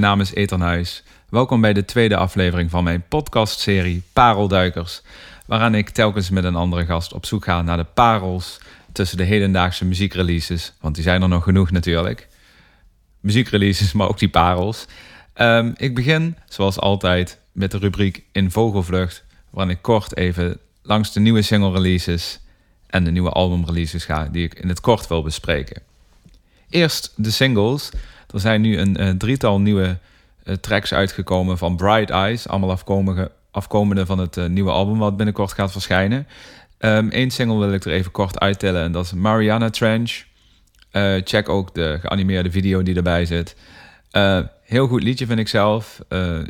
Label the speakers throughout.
Speaker 1: mijn naam is Ethan Huis. Welkom bij de tweede aflevering van mijn podcastserie Parelduikers, waaraan ik telkens met een andere gast op zoek ga naar de parels tussen de hedendaagse muziekreleases, want die zijn er nog genoeg natuurlijk. Muziekreleases, maar ook die parels. Ehm, ik begin, zoals altijd, met de rubriek In Vogelvlucht, waarin ik kort even langs de nieuwe single releases en de nieuwe album releases ga, die ik in het kort wil bespreken. Eerst de singles. Er zijn nu een, een drietal nieuwe uh, tracks uitgekomen van Bright Eyes, allemaal afkomende, afkomende van het uh, nieuwe album wat binnenkort gaat verschijnen. Eén um, single wil ik er even kort uittellen en dat is Mariana Trench. Check ook de geanimeerde video die erbij zit. heel goed liedje vind ik zelf.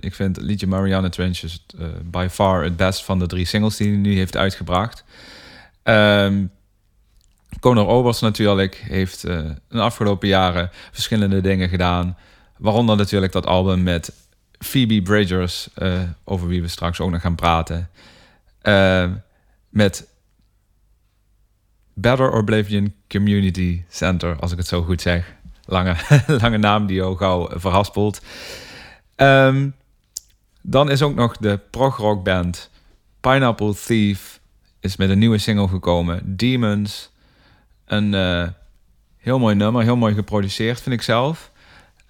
Speaker 1: ik vind het liedje Mariana Trench is by far het best van de drie singles die hij nu heeft uitgebracht. Um, Conor Obers natuurlijk heeft uh, de afgelopen jaren verschillende dingen gedaan. Waaronder natuurlijk dat album met Phoebe Bridgers, uh, over wie we straks ook nog gaan praten. Uh, met Better Oblivion Community Center, als ik het zo goed zeg. Lange, lange naam die ook gauw verhaspelt. Um, dan is ook nog de prog-rock band Pineapple Thief is met een nieuwe single gekomen, Demons. Een uh, heel mooi nummer, heel mooi geproduceerd vind ik zelf.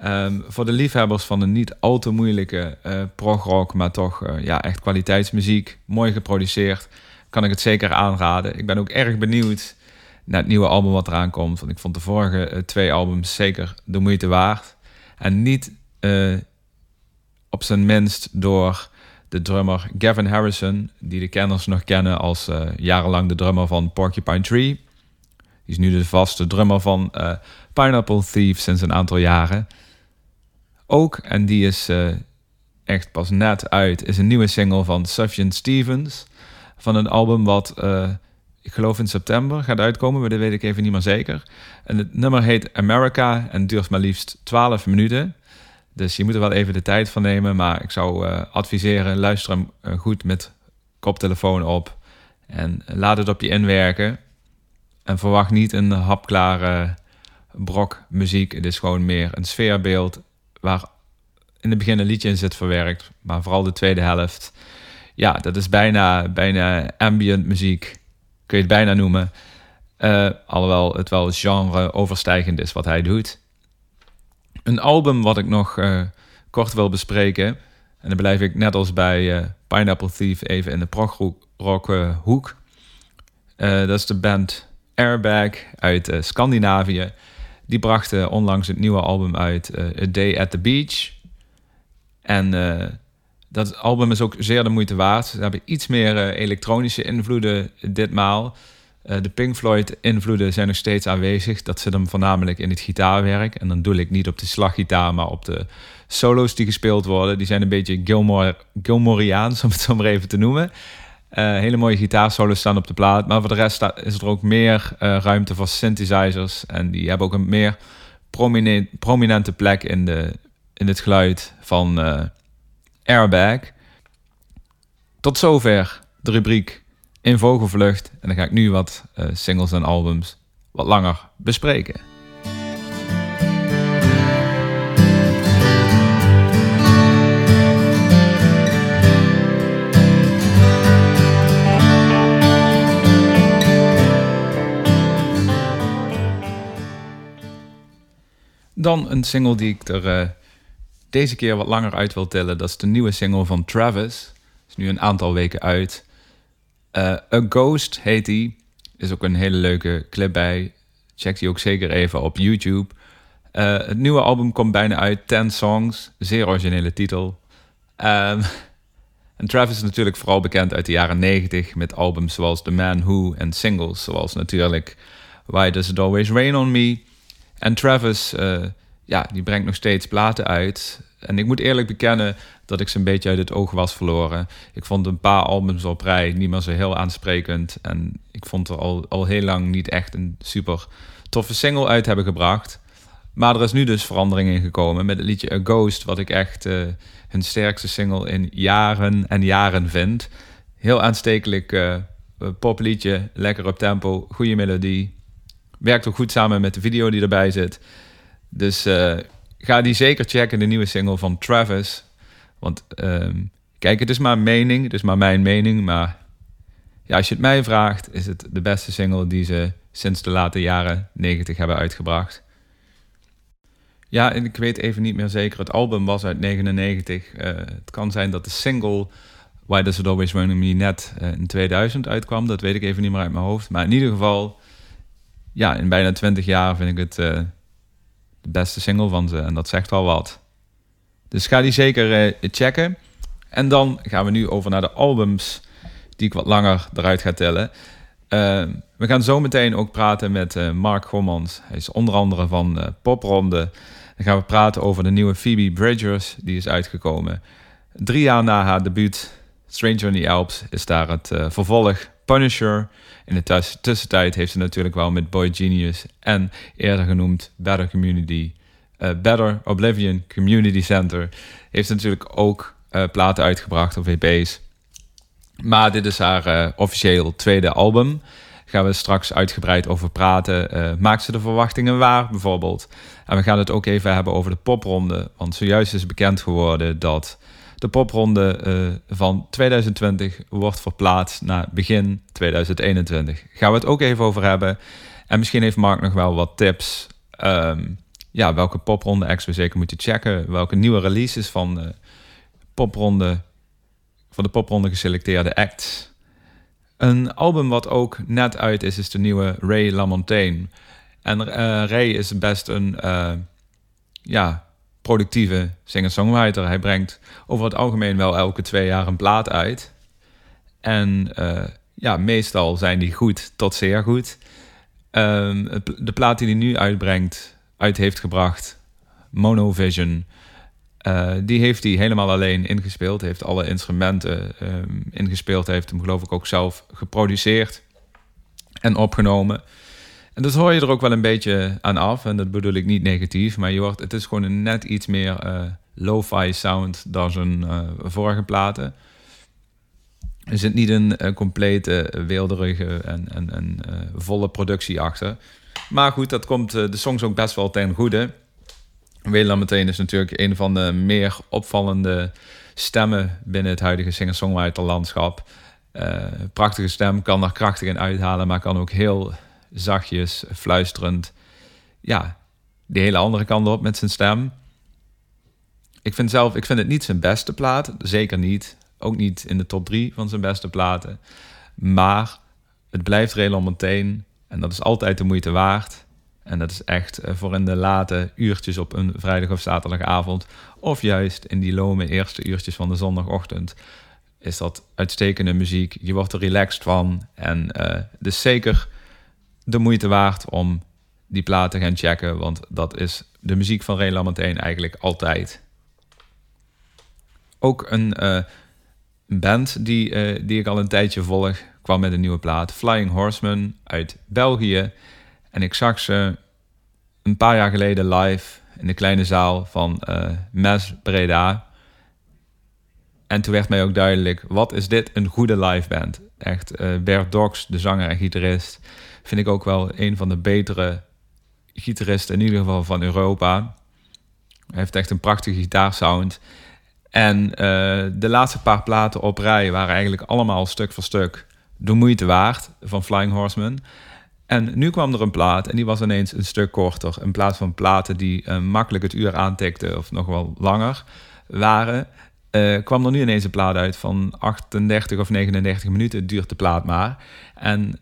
Speaker 1: Um, voor de liefhebbers van een niet al te moeilijke uh, prog-rock, maar toch uh, ja, echt kwaliteitsmuziek, mooi geproduceerd, kan ik het zeker aanraden. Ik ben ook erg benieuwd naar het nieuwe album wat eraan komt. Want ik vond de vorige twee albums zeker de moeite waard. En niet op zijn minst door de drummer Gavin Harrison, die de kenners nog kennen als jarenlang de drummer van Porcupine Tree. Die is nu de vaste drummer van uh, Pineapple Thief sinds een aantal jaren. Ook, en die is uh, echt pas net uit, is een nieuwe single van Sufjan Stevens. Van een album wat, uh, ik geloof in september gaat uitkomen, maar dat weet ik even niet meer zeker. En het nummer heet America en duurt maar liefst 12 minuten. Dus je moet er wel even de tijd van nemen. Maar ik zou adviseren, luister hem goed met koptelefoon op. En laat het op je inwerken. En verwacht niet een hapklare brok muziek. Het is gewoon meer een sfeerbeeld waar in het begin een liedje in zit verwerkt. Maar vooral de tweede helft. Ja, dat is bijna, bijna ambient muziek. Kun je het bijna noemen. Uh, alhoewel het wel genre overstijgend is wat hij doet. Een album wat ik nog uh, kort wil bespreken. En dan blijf ik net als bij uh, Pineapple Thief even in de prog-rock hoek. dat is de band Airbag uit uh, Scandinavië. Die brachten onlangs het nieuwe album uit, uh, A Day at the Beach. En uh, dat album is ook zeer de moeite waard. Ze hebben iets meer elektronische invloeden ditmaal. de Pink Floyd invloeden zijn nog steeds aanwezig. Dat zit hem voornamelijk in het gitaarwerk. En dan doe ik niet op de slaggitaar, maar op de solo's die gespeeld worden. Die zijn een beetje Gilmore, Gilmoriaans, om het zo maar even te noemen. Uh, hele mooie gitaarsolos staan op de plaat. Maar voor de rest is er ook meer uh, ruimte voor synthesizers. En die hebben ook een meer prominent, prominente plek in, de, in het geluid van uh, Airbag. Tot zover de rubriek in vogelvlucht. En dan ga ik nu wat singles en albums wat langer bespreken. Dan een single die ik er uh, deze keer wat langer uit wil tellen. Dat is de nieuwe single van Travis. Is nu een aantal weken uit. Uh, A Ghost heet die. Is ook een hele leuke clip bij. Check die ook zeker even op YouTube. Uh, het nieuwe album komt bijna uit. 10 songs. Zeer originele titel. Um, en Travis is natuurlijk vooral bekend uit de jaren 90 met albums zoals The Man Who en singles zoals natuurlijk Why Does It Always Rain On Me... En Travis, uh, ja, die brengt nog steeds platen uit. En ik moet eerlijk bekennen dat ik ze een beetje uit het oog was verloren. Ik vond een paar albums op rij niet meer zo heel aansprekend. En ik vond er al, al heel lang niet echt een super toffe single uit hebben gebracht. Maar er is nu dus verandering in gekomen met het liedje A Ghost, wat ik echt uh, hun sterkste single in jaren en jaren vind. Heel aanstekelijk uh, popliedje, lekker op tempo, goede melodie werkt ook goed samen met de video die erbij zit. Dus uh, ga die zeker checken, de nieuwe single van Travis. Want ehm, kijk, het is maar mening, het is maar mijn mening. Maar ja, als je het mij vraagt, is het de beste single die ze sinds de late jaren 90 hebben uitgebracht. Ja, en ik weet even niet meer zeker. Het album was uit 99. Uh, het kan zijn dat de single Why Does It Always on Me net uh, in 2000 uitkwam. Dat weet ik even niet meer uit mijn hoofd. Maar in ieder geval, ja, in bijna 20 jaar vind ik het uh, de beste single van ze. En dat zegt wel wat. Dus ga die zeker checken. En dan gaan we nu over naar de albums die ik wat langer eruit ga tellen. we gaan zo meteen ook praten met Mark Gommans. Hij is onder andere van Popronde. Dan gaan we praten over de nieuwe Phoebe Bridgers, die is uitgekomen. Drie jaar na haar debuut Stranger in the Alps is daar het vervolg Punisher. In de tussentijd heeft ze natuurlijk wel met Boy Genius en eerder genoemd Better Community, uh, Better Oblivion Community Center, heeft natuurlijk ook uh, platen uitgebracht of EP's. Maar dit is haar officieel tweede album gaan we straks uitgebreid over praten. Maakt ze de verwachtingen waar, bijvoorbeeld? En we gaan het ook even hebben over de popronde. Want zojuist is bekend geworden dat de popronde uh, van 2020 wordt verplaatst naar begin 2021. Gaan we het ook even over hebben. En misschien heeft Mark nog wel wat tips. Um, ja, welke popronde acts we zeker moeten checken. Welke nieuwe releases van de popronde, van de popronde geselecteerde acts een album wat ook net uit is, is de nieuwe Ray LaMontagne. En uh, Ray is best een ja, productieve singer-songwriter. Hij brengt over het algemeen wel elke twee jaar een plaat uit. En uh, ja, meestal zijn die goed tot zeer goed. Ehm, de plaat die hij nu uitbrengt, uit heeft gebracht, Monovision... Uh, die heeft hij helemaal alleen ingespeeld. Heeft alle instrumenten um, ingespeeld. Heeft hem geloof ik ook zelf geproduceerd en opgenomen. En dat hoor je er ook wel een beetje aan af. En dat bedoel ik niet negatief. Maar je hoort, het is gewoon een net iets meer uh, lo-fi sound dan zijn uh, vorige platen. Er zit niet een, een complete weelderige en, en, volle productie achter. Maar goed, dat komt de songs ook best wel ten goede. Wederland meteen is natuurlijk een van de meer opvallende stemmen binnen het huidige singer-songwriter landschap. Uh, prachtige stem, kan er krachtig in uithalen, maar kan ook heel zachtjes, fluisterend, ja, die hele andere kant op met zijn stem. Ik vind zelf, ik vind het niet zijn beste plaat, zeker niet. Ook niet in de top drie van zijn beste platen. Maar het blijft Relon meteen en dat is altijd de moeite waard. En dat is echt eh, voor in de late uurtjes op een vrijdag of zaterdagavond. Of juist in die lome eerste uurtjes van de zondagochtend. Is dat uitstekende muziek. Je wordt er relaxed van. En is zeker de moeite waard om die plaat te gaan checken. Want dat is de muziek van Ray Lamontaine eigenlijk altijd. Ook een uh, band die, uh, die ik al een tijdje volg, kwam met een nieuwe plaat. Flying Horseman uit België. En ik zag ze een paar jaar geleden live in de kleine zaal van uh, Mes Breda. En toen werd mij ook duidelijk, wat is dit een goede live band. Echt, Bert Dox, de zanger en gitarist, vind ik ook wel een van de betere gitaristen, in ieder geval van Europa. Hij heeft echt een prachtige gitaarsound. En uh, de laatste paar platen op rij waren eigenlijk allemaal stuk voor stuk de moeite waard van Flying Horseman. En nu kwam er een plaat en die was ineens een stuk korter. In plaats van platen die uh, makkelijk het uur aantikten of nog wel langer waren, uh, kwam er nu ineens een plaat uit van 38 of 39 minuten duurt de plaat maar. En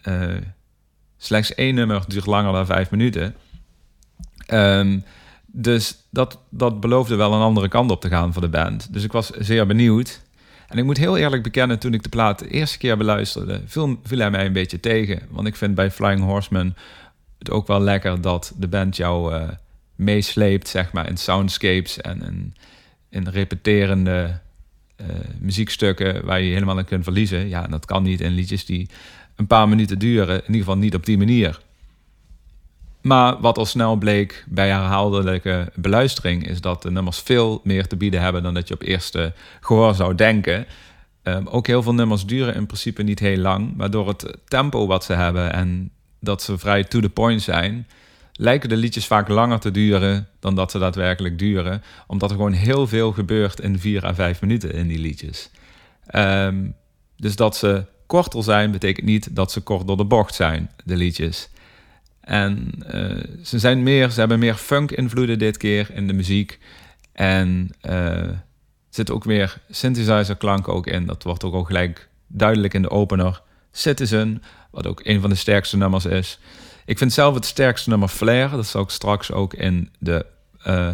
Speaker 1: slechts één nummer duurt langer dan vijf minuten. Um, dus dat, dat beloofde wel een andere kant op te gaan voor de band. Dus ik was zeer benieuwd. En ik moet heel eerlijk bekennen, toen ik de plaat de eerste keer beluisterde, viel, hij mij een beetje tegen. Want ik vind bij Flying Horseman het ook wel lekker dat de band jou uh, meesleept, zeg maar, in soundscapes en in, in repeterende uh, muziekstukken waar je, helemaal in kunt verliezen. Ja, dat kan niet in liedjes die een paar minuten duren, in ieder geval niet op die manier. Maar wat al snel bleek bij herhaaldelijke beluistering, is dat de nummers veel meer te bieden hebben dan dat je op eerste gehoor zou denken. Um, ook heel veel nummers duren in principe niet heel lang, maar door het tempo wat ze hebben en dat ze vrij to the point zijn, lijken de liedjes vaak langer te duren dan dat ze daadwerkelijk duren. Omdat er gewoon heel veel gebeurt in vier à vijf minuten in die liedjes. Ehm, dus dat ze korter zijn, betekent niet dat ze kort door de bocht zijn, de liedjes. En uh, ze, zijn meer, ze hebben meer funk-invloeden dit keer in de muziek. En er zit ook meer synthesizer-klank ook in. Dat wordt ook al gelijk duidelijk in de opener. Citizen, wat ook een van de sterkste nummers is. Ik vind zelf het sterkste nummer Flair. Dat zal ik straks ook in de uh,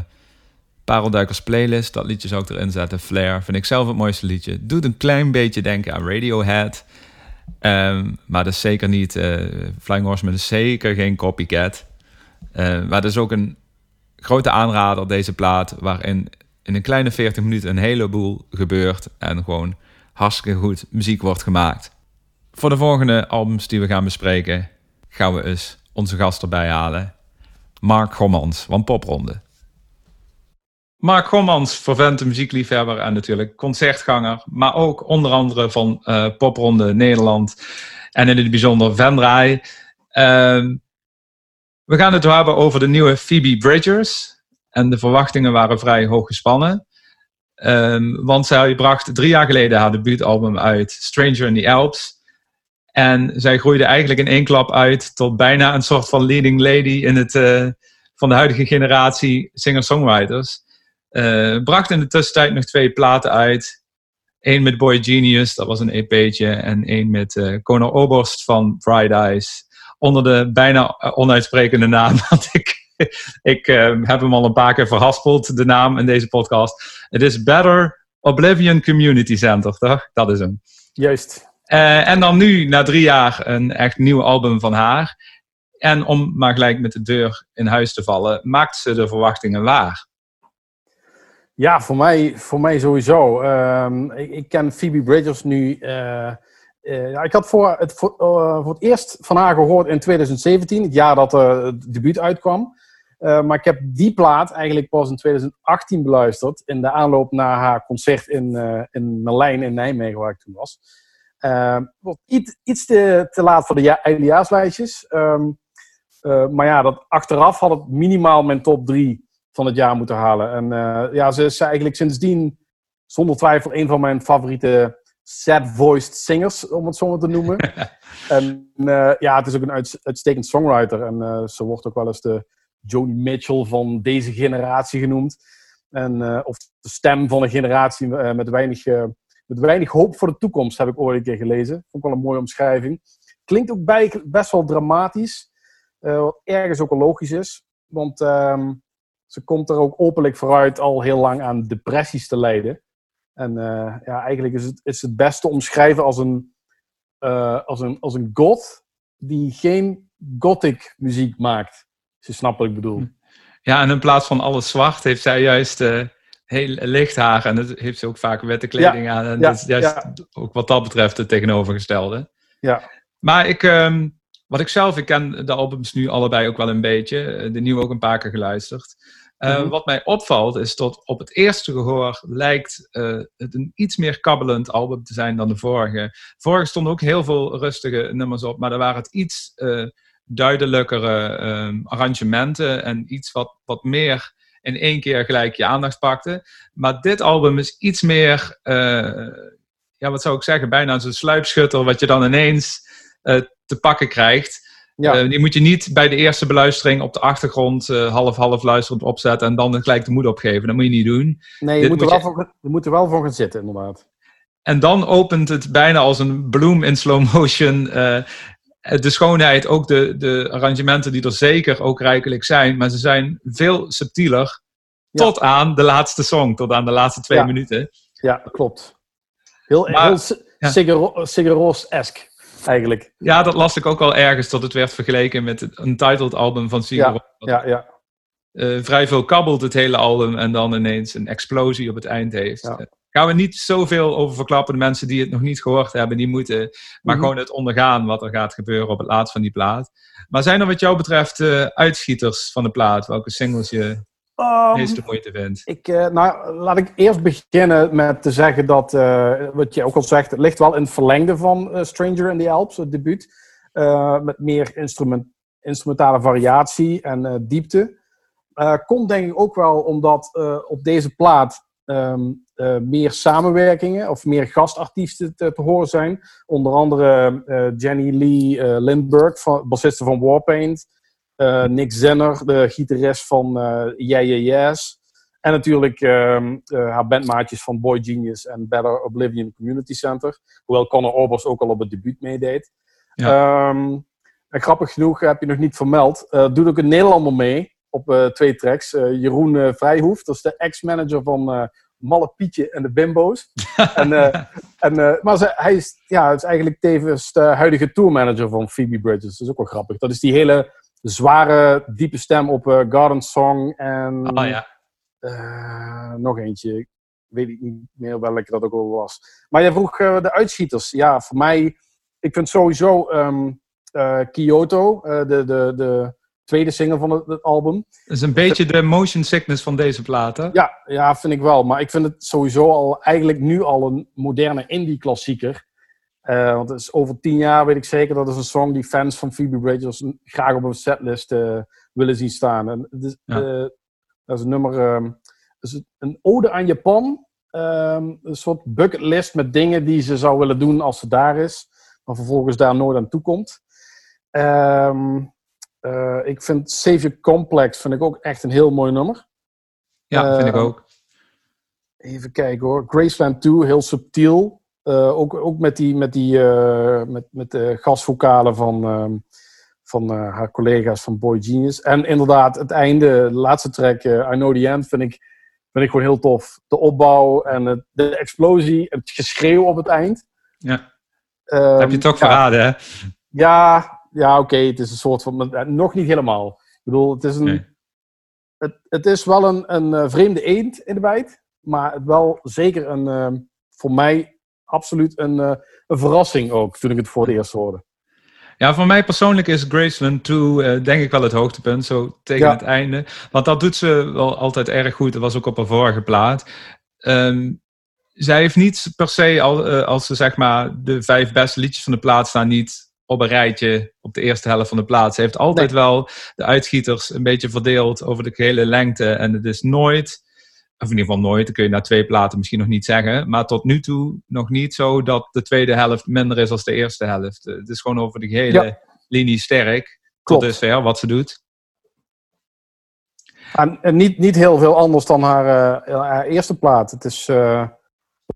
Speaker 1: playlist. Dat liedje zou ik erin zetten. Flair vind ik zelf het mooiste liedje. Doet een klein beetje denken aan Radiohead. Um, maar dat is zeker niet... Uh, Flying Horseman is zeker geen copycat. Uh, maar dat is ook een grote aanrader, deze plaat... waarin in een kleine 40 minuten een heleboel gebeurt... en gewoon hartstikke goed muziek wordt gemaakt. Voor de volgende albums die we gaan bespreken... gaan we eens onze gast erbij halen. Mark Gommans van Popronde. Mark Gommans, vervente muziekliefhebber en natuurlijk concertganger, maar ook onder andere van uh, Popronde Nederland en in het bijzonder Vendraai. Uh, we gaan het hebben over de nieuwe Phoebe Bridgers en de verwachtingen waren vrij hoog gespannen. Um, want zij bracht drie jaar geleden haar debuutalbum uit, Stranger in the Alps. En zij groeide eigenlijk in één klap uit tot bijna een soort van leading lady in het, uh, van de huidige generatie singer-songwriters. Uh, bracht in de tussentijd nog twee platen uit. Eén met Boy Genius, dat was een EP'tje. En één met uh, Conor Oberst van Bright Eyes. Onder de bijna onuitsprekende naam. Want ik, ik uh, heb hem al een paar keer verhaspeld, de naam in deze podcast. Het is Better Oblivion Community Center, toch? Dat is hem.
Speaker 2: Juist.
Speaker 1: Uh, en dan nu, na drie jaar, een echt nieuw album van haar. En om maar gelijk met de deur in huis te vallen, maakt ze de verwachtingen waar.
Speaker 2: Ja, voor mij, voor mij sowieso. Um, ik, ik, ken Phoebe Bridgers nu. Uh, ja, ik had voor het, voor, uh, voor, het eerst van haar gehoord in 2017, het jaar dat het debuut uitkwam. maar ik heb die plaat eigenlijk pas in 2018 beluisterd. In de aanloop naar haar concert in, in Merlijn in Nijmegen, waar ik toen was. iets, iets te, te laat voor de ja, eindejaarslijstjes. Um, maar ja, dat, achteraf had het minimaal mijn top 3 van het jaar moeten halen. En uh, ja, ze is eigenlijk sindsdien zonder twijfel een van mijn favoriete sad-voiced singers, om het zo maar te noemen. en uh, ja, het is ook een uit, uitstekend songwriter. En uh, ze wordt ook wel eens de Joni Mitchell van deze generatie genoemd. En, of de stem van een generatie met, weinig, met weinig hoop voor de toekomst, heb ik ooit een keer gelezen. Vond ik wel een mooie omschrijving. Klinkt ook bij, best wel dramatisch. wat ergens ook wel logisch is. Want ehm, ze komt er ook openlijk vooruit al heel lang aan depressies te lijden. En uh, ja, eigenlijk is het, is het best te omschrijven als een, uh, als, een, als een god die geen gothic muziek maakt. Als je snapt wat ik bedoel.
Speaker 1: Ja, en in plaats van alles zwart heeft zij juist uh, heel licht haar. En dat heeft ze ook vaak witte kleding ja, aan. En
Speaker 2: ja,
Speaker 1: dat is juist
Speaker 2: ja.
Speaker 1: ook wat dat betreft het tegenovergestelde.
Speaker 2: Ja.
Speaker 1: Maar ik, um, wat ik zelf, ik ken de albums nu allebei ook wel een beetje. De nieuwe ook een paar keer geluisterd. Uh, mm-hmm. Wat mij opvalt is dat op het eerste gehoor lijkt uh, het een iets meer kabbelend album te zijn dan de vorige. Vorige stonden ook heel veel rustige nummers op, maar er waren het iets uh, duidelijkere um, arrangementen en iets wat, wat meer in één keer gelijk je aandacht pakte. Maar dit album is iets meer, ja, wat zou ik zeggen, bijna zo'n sluipschutter, wat je dan ineens te pakken krijgt. Ja. Uh, die moet je niet bij de eerste beluistering op de achtergrond half-half uh, luisterend opzetten en dan gelijk de moed opgeven. Dat moet je niet doen.
Speaker 2: Nee, je, moet er, moet, je... Voor, je moet er wel voor gaan zitten, inderdaad.
Speaker 1: En dan opent het bijna als een bloem in slow motion. Uh, de schoonheid, ook de, de arrangementen die er zeker ook rijkelijk zijn, maar ze zijn veel subtieler. Ja. Tot aan de laatste song, tot aan de laatste twee
Speaker 2: ja.
Speaker 1: minuten.
Speaker 2: Ja, klopt. Heel, maar, heel eigenlijk.
Speaker 1: Ja, dat las ik ook al ergens, dat het werd vergeleken met het Untitled album van Sigur
Speaker 2: Ja, ja, ja.
Speaker 1: Uh, vrij veel kabbelt het hele album en dan ineens een explosie op het eind heeft. Ja. Uh, gaan we niet zoveel over verklappen. De mensen die het nog niet gehoord hebben, die moeten maar mm -hmm. gewoon het ondergaan wat er gaat gebeuren op het laatst van die plaat. Maar zijn er wat jou betreft uh, uitschieters van de plaat? Welke singles je um, moeite vindt?
Speaker 2: Ik, uh, nou, laat ik eerst beginnen met te zeggen dat, uh, wat je ook al zegt, het ligt wel in het verlengde van uh, Stranger in the Alps, het debuut. met meer instrument, instrumentale variatie en diepte. komt denk ik ook wel omdat op deze plaat ehm, meer samenwerkingen of meer gastartiesten te, te horen zijn. Onder andere Jenny Lee Lindbergh, van, bassiste van Warpaint. Nick Zenner, de gitarist van uh, Yeah Yeah Yes. En natuurlijk um, uh, haar bandmaatjes van Boy Genius en Better Oblivion Community Center. Hoewel Conor Oberst ook al op het debuut meedeed. Ja. Um, en grappig genoeg heb je nog niet vermeld. Uh, doet ook een Nederlander mee op uh, twee tracks. Uh, Jeroen Vrijhoef, dat is de ex-manager van Malle Pietje en de Bimbo's. en, en, maar ze, hij is, ja, is eigenlijk tevens de huidige tourmanager van Phoebe Bridges. Dat is ook wel grappig. Dat is die hele zware, diepe stem op Garden Song en...
Speaker 1: Oh ja
Speaker 2: uh, nog eentje. Weet ik niet meer welke dat ook al was. Maar jij vroeg uh, de uitschieters. Ja, voor mij, ik vind sowieso um, uh, Kyoto, de, de, de tweede single van het, het, album.
Speaker 1: Dat is een beetje de motion sickness van deze platen.
Speaker 2: Ja, ja, vind ik wel. Maar ik vind het sowieso al eigenlijk nu al een moderne indie-klassieker. Uh, want het is over tien jaar, weet ik zeker, dat is een song die fans van Phoebe Bridgers graag op een setlist uh, willen zien staan. En het is, ja. Dat is een nummer, um, is een ode aan Japan. Um, een soort bucketlist met dingen die ze zou willen doen als ze daar is. Maar vervolgens daar nooit aan toe komt. Um, uh, ik vind Savior Complex vind ik ook echt een heel mooi nummer.
Speaker 1: Ja, vind ik ook.
Speaker 2: Even kijken hoor. Graceland 2, heel subtiel. Uh, ook, ook met die, met die uh, met, met de gasvokalen van, van uh, haar collega's van Boy Genius. En inderdaad, het einde, de laatste track, I Know The End, vind ik, vind ik gewoon heel tof. De opbouw en het, de explosie, het geschreeuw op het eind.
Speaker 1: Ja, um, heb je toch ja, verraden, hè?
Speaker 2: Ja, ja oké, okay, het is een soort van... Nog niet helemaal. Ik bedoel, het is een... Nee. Het, het is wel een, een vreemde eend in de bijt, maar het wel zeker een, voor mij absoluut een, uh, een verrassing ook, toen ik het voor het eerst hoorde.
Speaker 1: Ja, voor mij persoonlijk is Graceland 2 uh, denk ik wel het hoogtepunt, zo tegen ja. het einde. Want dat doet ze wel altijd erg goed. Dat was ook op een vorige plaat. Um, zij heeft niet per se, al, uh, als ze zeg maar de vijf beste liedjes van de plaat staan, niet op een rijtje op de eerste helft van de plaat. Ze heeft altijd nee. wel de uitschieters een beetje verdeeld over de gehele lengte. En het is nooit of in ieder geval nooit, dan kun je na twee platen misschien nog niet zeggen. Maar tot nu toe nog niet zo dat de tweede helft minder is dan de eerste helft. Het is gewoon over de gehele ja. linie sterk. Klopt. Tot dusver wat ze doet.
Speaker 2: En, en niet, niet heel veel anders dan haar, uh, haar eerste plaat. Het is, uh,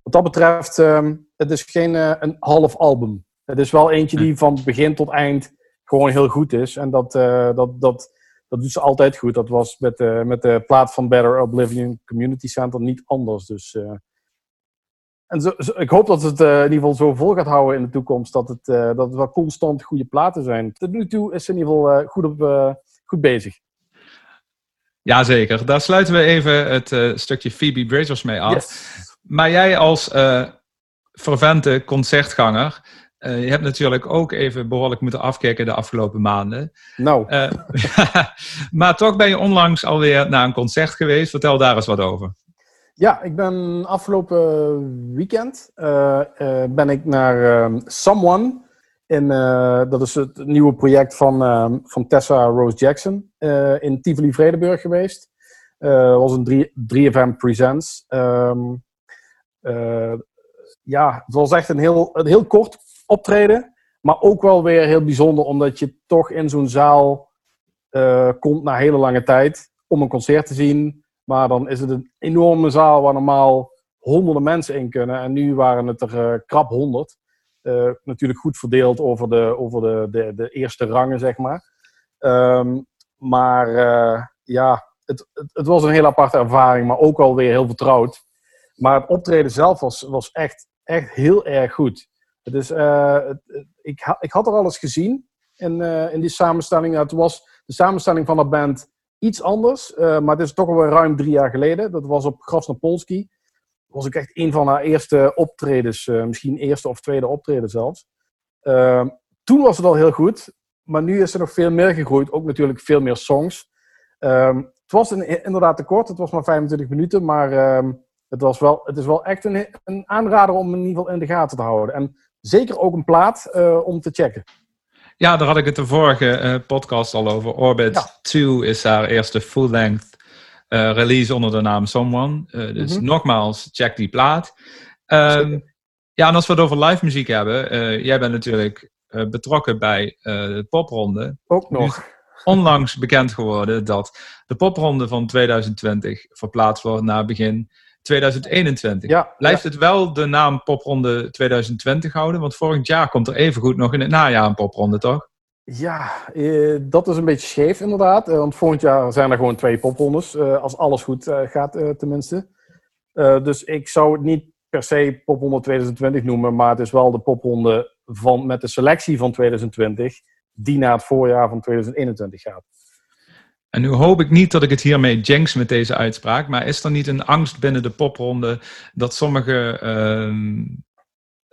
Speaker 2: wat dat betreft, uh, het is geen een half album. Het is wel eentje die van begin tot eind gewoon heel goed is. En dat, dat, dat, dat doet ze altijd goed. Dat was met de, met de plaat van Better Oblivion Community Center niet anders. Dus, uh, en zo, zo, ik hoop dat het uh, in ieder geval zo vol gaat houden in de toekomst. Dat het, uh, dat het wel constant goede platen zijn. Tot nu toe is ze in ieder geval goed, op, goed bezig.
Speaker 1: Jazeker. Daar sluiten we even het stukje Phoebe Bridgers mee af. Yes. Maar jij als fervente concertganger uh, je hebt natuurlijk ook even behoorlijk moeten afkijken de afgelopen maanden.
Speaker 2: Nou.
Speaker 1: Uh, maar toch ben je onlangs alweer naar een concert geweest. Vertel daar eens wat over.
Speaker 2: Ja, ik ben afgelopen weekend uh, ben ik naar Someone. In, dat is het nieuwe project van, van Tessa Rose Jackson in Tivoli Vredenburg geweest. Dat was een 3FM Presents. Um, ja, het was echt een heel, een heel kort optreden. Maar ook wel weer heel bijzonder, omdat je toch in zo'n zaal uh, komt na hele lange tijd om een concert te zien. Maar dan is het een enorme zaal waar normaal honderden mensen in kunnen. En nu waren het er uh, krap honderd. Uh, natuurlijk goed verdeeld over de, over de, de, de eerste rangen, zeg maar. Um, maar ja, het, het, het, was een heel aparte ervaring, maar ook alweer heel vertrouwd. Maar het optreden zelf was, was echt, echt heel erg goed. Is, uh, ik, ik had er alles gezien in, uh, in die samenstelling. Het was de samenstelling van de band iets anders, uh, maar het is toch alweer ruim drie jaar geleden. Dat was op Krasnopolski. Dat was ook echt een van haar eerste optredens, misschien eerste of tweede optreden zelfs. Toen was het al heel goed, maar nu is er nog veel meer gegroeid. Ook natuurlijk veel meer songs. Het was inderdaad te kort, het was maar 25 minuten, maar het, was wel, het is wel echt een, een aanrader om in ieder geval in de gaten te houden. En zeker ook een plaat uh, om te checken.
Speaker 1: Ja, daar had ik het de vorige podcast al over. Orbit 2 is haar eerste full-length release onder de naam Someone. dus mhm. nogmaals, check die plaat. Um, ja, en als we het over live muziek hebben, jij bent natuurlijk betrokken bij de popronde.
Speaker 2: Ook nog.
Speaker 1: onlangs bekend geworden dat de popronde van 2020 verplaatst wordt naar begin 2021. Ja, Blijft het wel de naam popronde 2020 houden? Want vorig jaar komt er evengoed nog in het najaar een popronde, toch?
Speaker 2: Ja, dat is een beetje scheef inderdaad. want volgend jaar zijn er gewoon twee poprondes. als alles goed gaat tenminste. dus ik zou het niet per se popronde 2020 noemen, maar het is wel de popronde van, met de selectie van 2020 die naar het voorjaar van 2021 gaat.
Speaker 1: En nu hoop ik niet dat ik het hiermee jinx met deze uitspraak, maar is er niet een angst binnen de popronde dat sommige uh,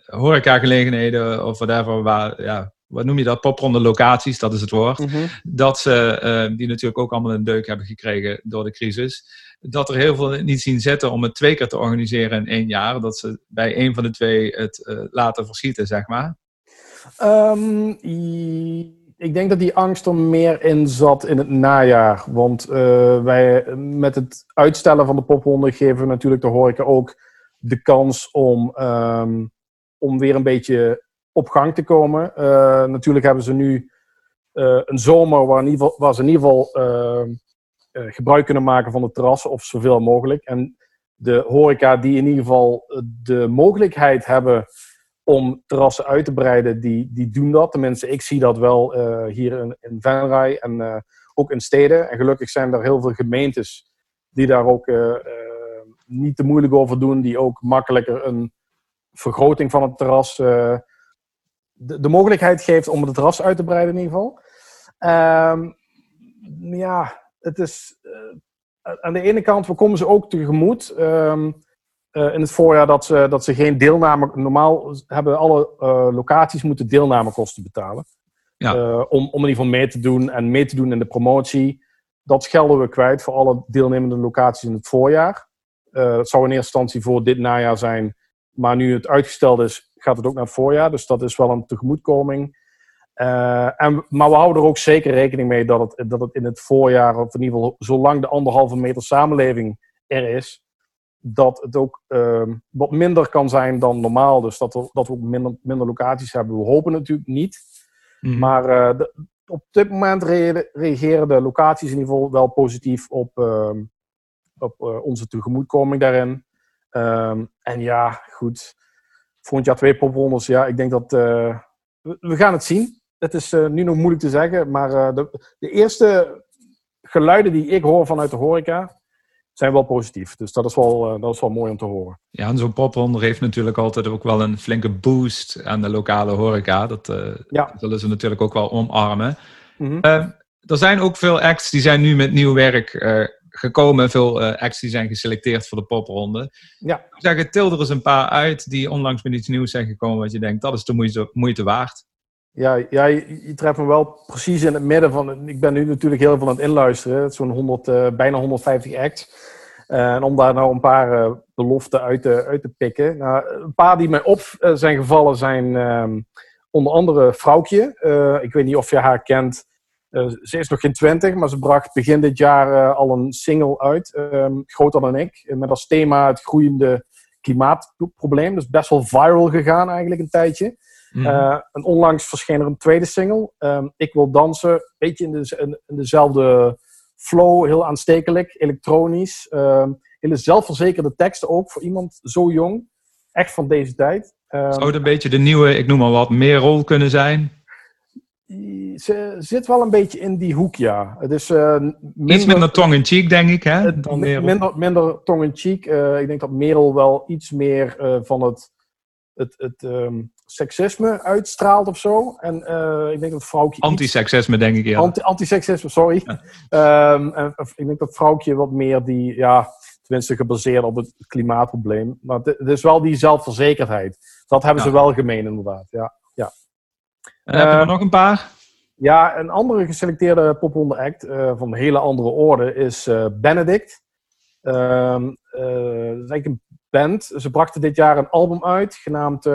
Speaker 1: horecagelegenheden of whatever, waar, ja, wat noem je dat, popronde locaties, dat is het woord, mhm. dat ze, uh, die natuurlijk ook allemaal een deuk hebben gekregen door de crisis, dat er heel veel niet zien zitten om het twee keer te organiseren in één jaar. Dat ze bij een van de twee het uh, laten verschieten, zeg maar.
Speaker 2: Um, ik denk dat die angst er meer in zat in het najaar. Want uh, wij, met het uitstellen van de popronde geven we natuurlijk de horeca ook de kans om, um, om weer een beetje op gang te komen. Uh, natuurlijk hebben ze nu een zomer waar, in ieder geval, waar ze in ieder geval ehm, eh, gebruik kunnen maken van de terrassen of zoveel mogelijk. En de horeca die in ieder geval eh, de mogelijkheid hebben om terrassen uit te breiden, die, die doen dat. Tenminste, ik zie dat wel uh, hier in, in Venray en uh, ook in steden. En gelukkig zijn er heel veel gemeentes die daar ook uh, niet te moeilijk over doen, die ook makkelijker een vergroting van het terras de, de, mogelijkheid geeft om het terras uit te breiden in ieder geval. Ehm, ja, het is aan de ene kant, we komen ze ook tegemoet. Uh, in het voorjaar dat ze, dat ze geen deelname. Normaal hebben alle uh, locaties moeten deelnamekosten betalen. Ja. om, om in ieder geval mee te doen en mee te doen in de promotie. Dat schelden we kwijt voor alle deelnemende locaties in het voorjaar. dat zou in eerste instantie voor dit najaar zijn. Maar nu het uitgesteld is, gaat het ook naar het voorjaar. Dus dat is wel een tegemoetkoming. Uh, en, maar we houden er ook zeker rekening mee dat het, dat het in het voorjaar, of in ieder geval zolang de anderhalve meter samenleving er is, dat het ook uh, wat minder kan zijn dan normaal. Dus dat, we, dat we ook minder, minder locaties hebben. We hopen natuurlijk niet. Mm. Maar uh, de, op dit moment re reageren de locaties in ieder geval wel positief op, ehm, op uh, onze tegemoetkoming daarin. Um, en ja, goed. Volgend jaar twee poprondes. Ja, ik denk dat we, we gaan het zien. Het is nu nog moeilijk te zeggen, maar de, de, eerste geluiden die ik hoor vanuit de horeca zijn wel positief. Dus dat is wel, uh, dat is wel mooi om te horen.
Speaker 1: Ja, en zo'n popronde heeft natuurlijk altijd ook wel een flinke boost aan de lokale horeca. Dat ja. zullen ze natuurlijk ook wel omarmen. Mm -hmm. er zijn ook veel acts die zijn nu met nieuw werk gekomen. Veel acts die zijn geselecteerd voor de popronde. Ja. Ik zeg, til er eens een paar uit die onlangs met iets nieuws zijn gekomen. Wat je denkt, dat is de moeite, moeite waard.
Speaker 2: Ja, ja je, treft me wel precies in het midden van. Ik ben nu natuurlijk heel veel aan het inluisteren. Zo'n 100, uh, bijna 150 acts. Uh, en om daar nou een paar uh, beloften uit te, uit te pikken. Nou, een paar die mij op zijn gevallen zijn um, onder andere Vrouwtje. ik weet niet of je haar kent. ze is nog geen 20, maar ze bracht begin dit jaar al een single uit. Um, groter dan ik. Met als thema het groeiende klimaatprobleem. Dus best wel viral gegaan eigenlijk een tijdje. Mm en onlangs verscheen er een tweede single. Um, ik wil dansen, een beetje in, de, in, dezelfde flow, heel aanstekelijk, elektronisch. Um, hele zelfverzekerde teksten ook voor iemand zo jong. Echt van deze tijd.
Speaker 1: Um, Zou het een beetje de nieuwe, ik noem maar wat, meer rol kunnen zijn?
Speaker 2: Ze zit wel een beetje in die hoek, ja. Het is, uh,
Speaker 1: minder, iets minder tong-in-cheek, denk ik, hè?
Speaker 2: minder, minder tong-in-cheek. Uh, ik denk dat Merel wel iets meer uh, van het, het, het um, seksisme uitstraalt of zo. En uh, ik denk dat vrouwtje...
Speaker 1: Antiseksisme, denk ik, ja.
Speaker 2: Anti Antiseksisme, sorry. Ja. Um, en, ik denk dat vrouwtje wat meer die, ja, tenminste gebaseerd op het klimaatprobleem. Maar het, is wel die zelfverzekerdheid. Dat hebben ze wel gemeen, inderdaad. Ja, ja.
Speaker 1: En hebben we uh, nog een paar?
Speaker 2: Ja, een andere geselecteerde popronde act uh, van een hele andere orde is Benedict. Um, dat is eigenlijk een band. Ze brachten dit jaar een album uit, genaamd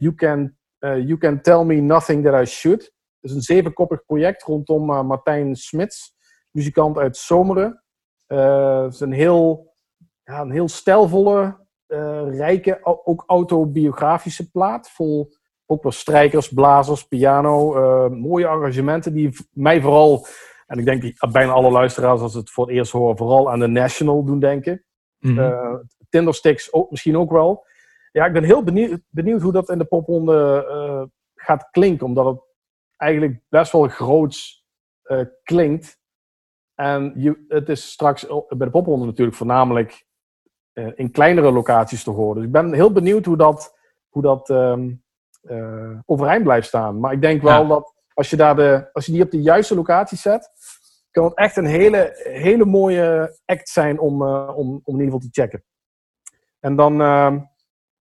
Speaker 2: you can, uh, you can tell me nothing that I should. Het is een zevenkoppig project rondom Martijn Smits, muzikant uit Zomeren. het is een heel, ja, een heel stijlvolle, rijke, ook autobiografische plaat. Vol ook wel strijkers, blazers, piano. mooie arrangementen die mij vooral, en ik denk bijna alle luisteraars als het voor het eerst horen, vooral aan de National doen denken. Mm -hmm. Tindersticks ook, misschien ook wel. Ja, ik ben heel benieuwd, benieuwd hoe dat in de popronde uh, gaat klinken. Omdat het eigenlijk best wel groots uh, klinkt. En je, het is straks bij de popronde natuurlijk voornamelijk uh, in kleinere locaties te horen. Dus ik ben heel benieuwd hoe dat, hoe dat um, overeind blijft staan. Maar ik denk wel ja. dat als je, daar de, als je die op de juiste locatie zet, kan het echt een hele, hele mooie act zijn om, om, om in ieder geval te checken. En dan, ehm,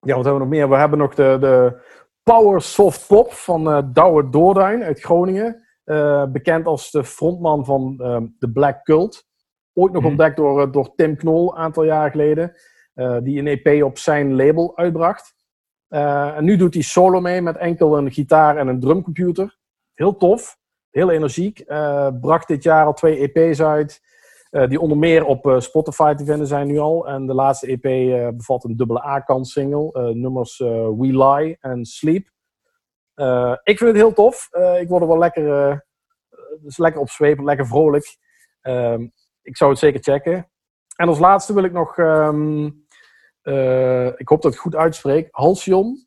Speaker 2: ja, wat hebben we nog meer? We hebben nog de, de Power Soft Pop van uh, Douwe Doorduin uit Groningen. Uh, bekend als de frontman van uh, de Black Cult. Ooit nog mm. ontdekt door, eh, door Tim Knol een aantal jaar geleden. die een EP op zijn label uitbracht. en nu doet hij solo mee met enkel een gitaar en een drumcomputer. Heel tof, heel energiek. bracht dit jaar al twee EP's uit. Uh, die onder meer op uh, Spotify te vinden zijn nu al. En de laatste EP uh, bevat een dubbele A-kant single. nummers We Lie en Sleep. ik vind het heel tof. ik word er wel lekker, dus lekker opzwepend, lekker vrolijk. Ehm, ik zou het zeker checken. En als laatste wil ik nog, um, ik hoop dat ik het goed uitspreek, Halcyon.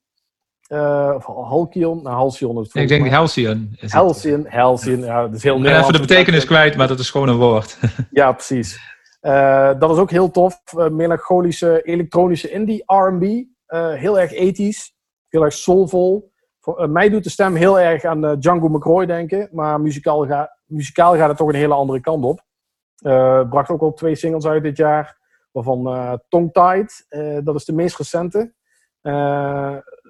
Speaker 2: Uh, of Halcyon, nou Halcyon is
Speaker 1: Ik denk Halcyon.
Speaker 2: Halcyon, Halcyon, ja, dat is heel
Speaker 1: Nederlands. Even de betekenis kwijt, maar dat is gewoon een woord.
Speaker 2: ja, precies. Uh, dat is ook heel tof. Uh, melancholische, elektronische indie, R&B. heel erg ethisch, heel erg soulvol. Voor, mij doet de stem heel erg aan Django McCroy denken, maar muzikaal, ga, muzikaal gaat het toch een hele andere kant op. bracht ook al twee singles uit dit jaar, waarvan Tongue Tied, dat is de meest recente.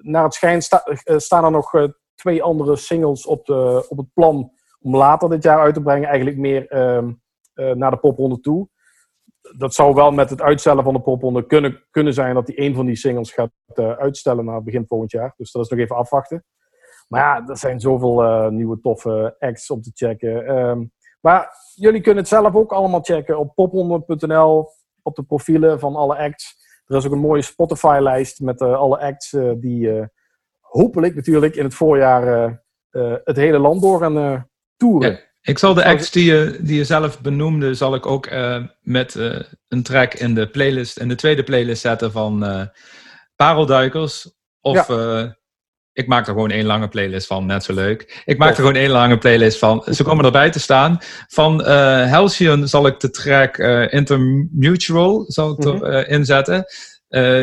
Speaker 2: Naar het schijnt sta, uh, staan er nog uh, twee andere singles op, de, op het plan om later dit jaar uit te brengen. Eigenlijk meer ehm, naar de popronde toe. Dat zou wel met het uitstellen van de popronde kunnen, kunnen zijn dat hij een van die singles gaat uitstellen naar begin volgend jaar. Dus dat is nog even afwachten. Maar ja, er zijn zoveel nieuwe toffe acts om te checken. Um, maar jullie kunnen het zelf ook allemaal checken op popronde.nl, op de profielen van alle acts. Er is ook een mooie Spotify-lijst met uh, alle acts uh, die uh, hopelijk natuurlijk in het voorjaar het hele land door gaan toeren. Ja,
Speaker 1: ik zal de acts die je, die je zelf benoemde, zal ik ook met een track in de playlist, in de tweede playlist zetten van Parelduikers. Of ja. Ik maak er gewoon één lange playlist van, net zo leuk. Ik maak er gewoon één lange playlist van. Ze komen erbij te staan. Van uh, Halcyon zal ik de track uh, Intermutual zal ik mm -hmm. inzetten.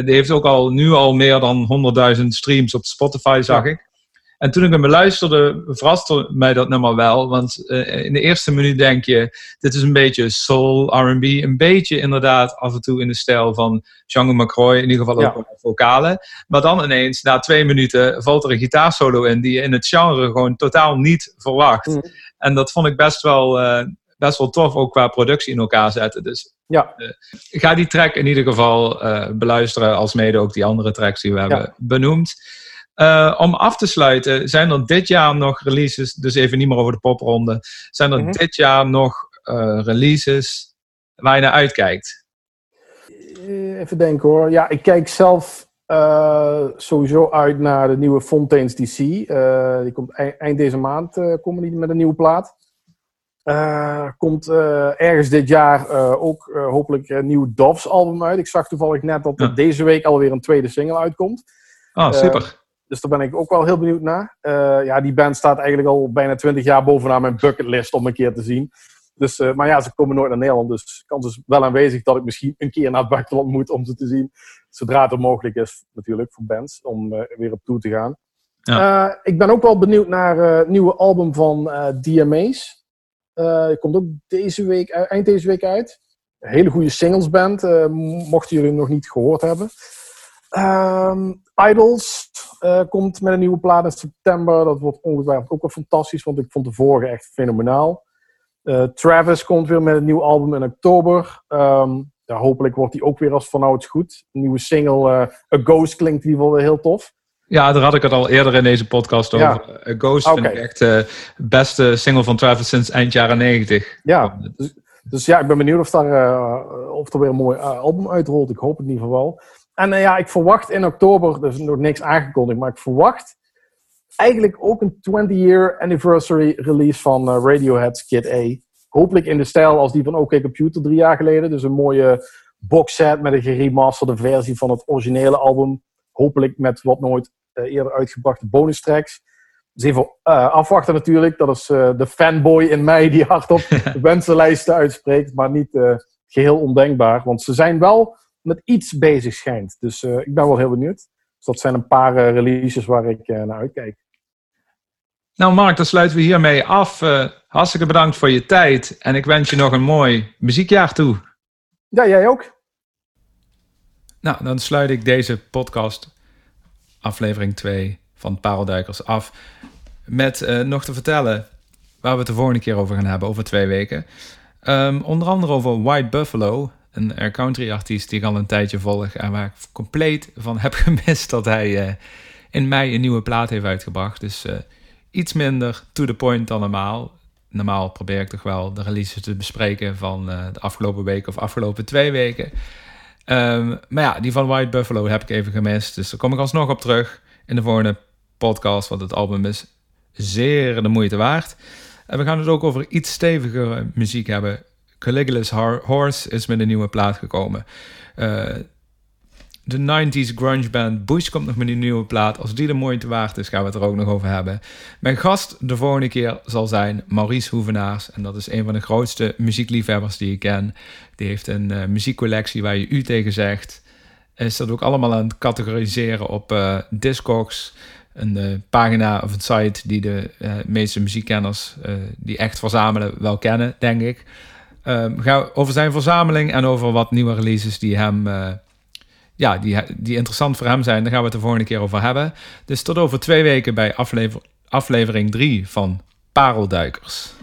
Speaker 1: die heeft ook al nu al meer dan 100.000 streams op Spotify, zag ik. En toen ik hem beluisterde, verraste mij dat nummer wel. Want uh, in de eerste minuut denk je, dit is een beetje soul, R&B. Een beetje inderdaad af en toe in de stijl van Django McCroy. In ieder geval ook ja. vocalen. Maar dan ineens, na twee minuten, valt er een gitaarsolo in... die je in het genre gewoon totaal niet verwacht. Mm. En dat vond ik best wel, uh, best wel tof, ook qua productie in elkaar zetten. Dus ja. Uh, ga die track in ieder geval beluisteren... als mede ook die andere tracks die we ja. hebben benoemd. Uh, om af te sluiten, zijn er dit jaar nog releases, dus even niet meer over de popronde, zijn er mm -hmm. dit jaar nog uh, releases waar je naar uitkijkt?
Speaker 2: Even denken hoor. Ja, ik kijk zelf uh, sowieso uit naar de nieuwe Fontaines DC. die komt eind, eind deze maand komen die met een nieuwe plaat. komt ergens dit jaar ook hopelijk een nieuw Doves album uit. Ik zag toevallig net dat er ja. deze week alweer een tweede single uitkomt.
Speaker 1: Ah, super.
Speaker 2: Dus daar ben ik ook wel heel benieuwd naar. Uh, ja, die band staat eigenlijk al bijna 20 jaar bovenaan mijn bucketlist om een keer te zien. Dus, uh, maar ja, ze komen nooit naar Nederland. Dus de kans is wel aanwezig dat ik misschien een keer naar het buitenland moet om ze te zien. Zodra het mogelijk is, natuurlijk, voor bands, om uh, weer op toe te gaan. Ja. ik ben ook wel benieuwd naar het nieuwe album van DMA's. Het komt ook deze week, eind deze week uit. Een hele goede singlesband, mochten jullie hem nog niet gehoord hebben. Um, Idols uh, komt met een nieuwe plaat in september. Dat wordt ongetwijfeld ook wel fantastisch, want ik vond de vorige echt fenomenaal. Uh, Travis komt weer met een nieuw album in oktober. Um, ja, hopelijk wordt die ook weer als vanouds goed. Een nieuwe single, uh, A Ghost, klinkt in ieder geval weer heel tof.
Speaker 1: Ja, daar had ik het al eerder in deze podcast over. Ja. Ghost vind ik echt de beste single van Travis sinds eind jaren 90.
Speaker 2: Ja, dus, dus, ja, ik ben benieuwd of, daar, of er weer een mooi album uitrolt. Ik hoop het in ieder geval wel. En ja, ik verwacht in oktober, dus nog niks aangekondigd, maar ik verwacht eigenlijk ook een 20-year anniversary release van Radiohead's Kid A. Hopelijk in de stijl als die van OK Computer drie jaar geleden. Dus een mooie boxset met een geremasterde versie van het originele album. Hopelijk met wat nooit uh, eerder uitgebrachte bonus tracks. Dus even afwachten natuurlijk. Dat is de fanboy in mij die hardop wensenlijsten uitspreekt. Maar niet geheel ondenkbaar. Want ze zijn wel met iets bezig schijnt. Dus ik ben wel heel benieuwd. Dus dat zijn een paar releases waar ik naar uitkijk.
Speaker 1: Nou Mark, dan sluiten we hiermee af. hartstikke bedankt voor je tijd. En ik wens je nog een mooi muziekjaar toe.
Speaker 2: Ja, jij ook.
Speaker 1: Nou, dan sluit ik deze podcast, aflevering 2 van Parelduikers, af. Met uh, nog te vertellen waar we het de volgende keer over gaan hebben, over twee weken. Um, onder andere over White Buffalo, een country artiest die ik al een tijdje volg. En waar ik compleet van heb gemist dat hij uh, in mei een nieuwe plaat heeft uitgebracht. Dus uh, iets minder to the point dan normaal normaal probeer ik toch wel de releases te bespreken van uh, de afgelopen weken of afgelopen twee weken. Um, maar ja, die van White Buffalo heb ik even gemist. Dus daar kom ik alsnog op terug in de volgende podcast. Want het album is zeer de moeite waard. En we gaan het ook over iets steviger muziek hebben. Caligula's Horse is met een nieuwe plaat gekomen. Uh, de 90s grunge band Bush komt nog met een nieuwe plaat. Als die de moeite waard is, gaan we het er ook nog over hebben. Mijn gast de volgende keer zal zijn Maurice Hoevenaars. En dat is een van de grootste muziekliefhebbers die ik ken. Die heeft een uh, muziekcollectie waar je u tegen zegt. Is dat ook allemaal aan het categoriseren op uh, Discogs. Een pagina of een site die de meeste muziekkenners die echt verzamelen wel kennen, denk ik. Um, ga over zijn verzameling en over wat nieuwe releases die hem ja, die, die interessant voor hem zijn. Daar gaan we het de volgende keer over hebben. Dus tot over twee weken bij aflever, aflevering 3 van Parelduikers.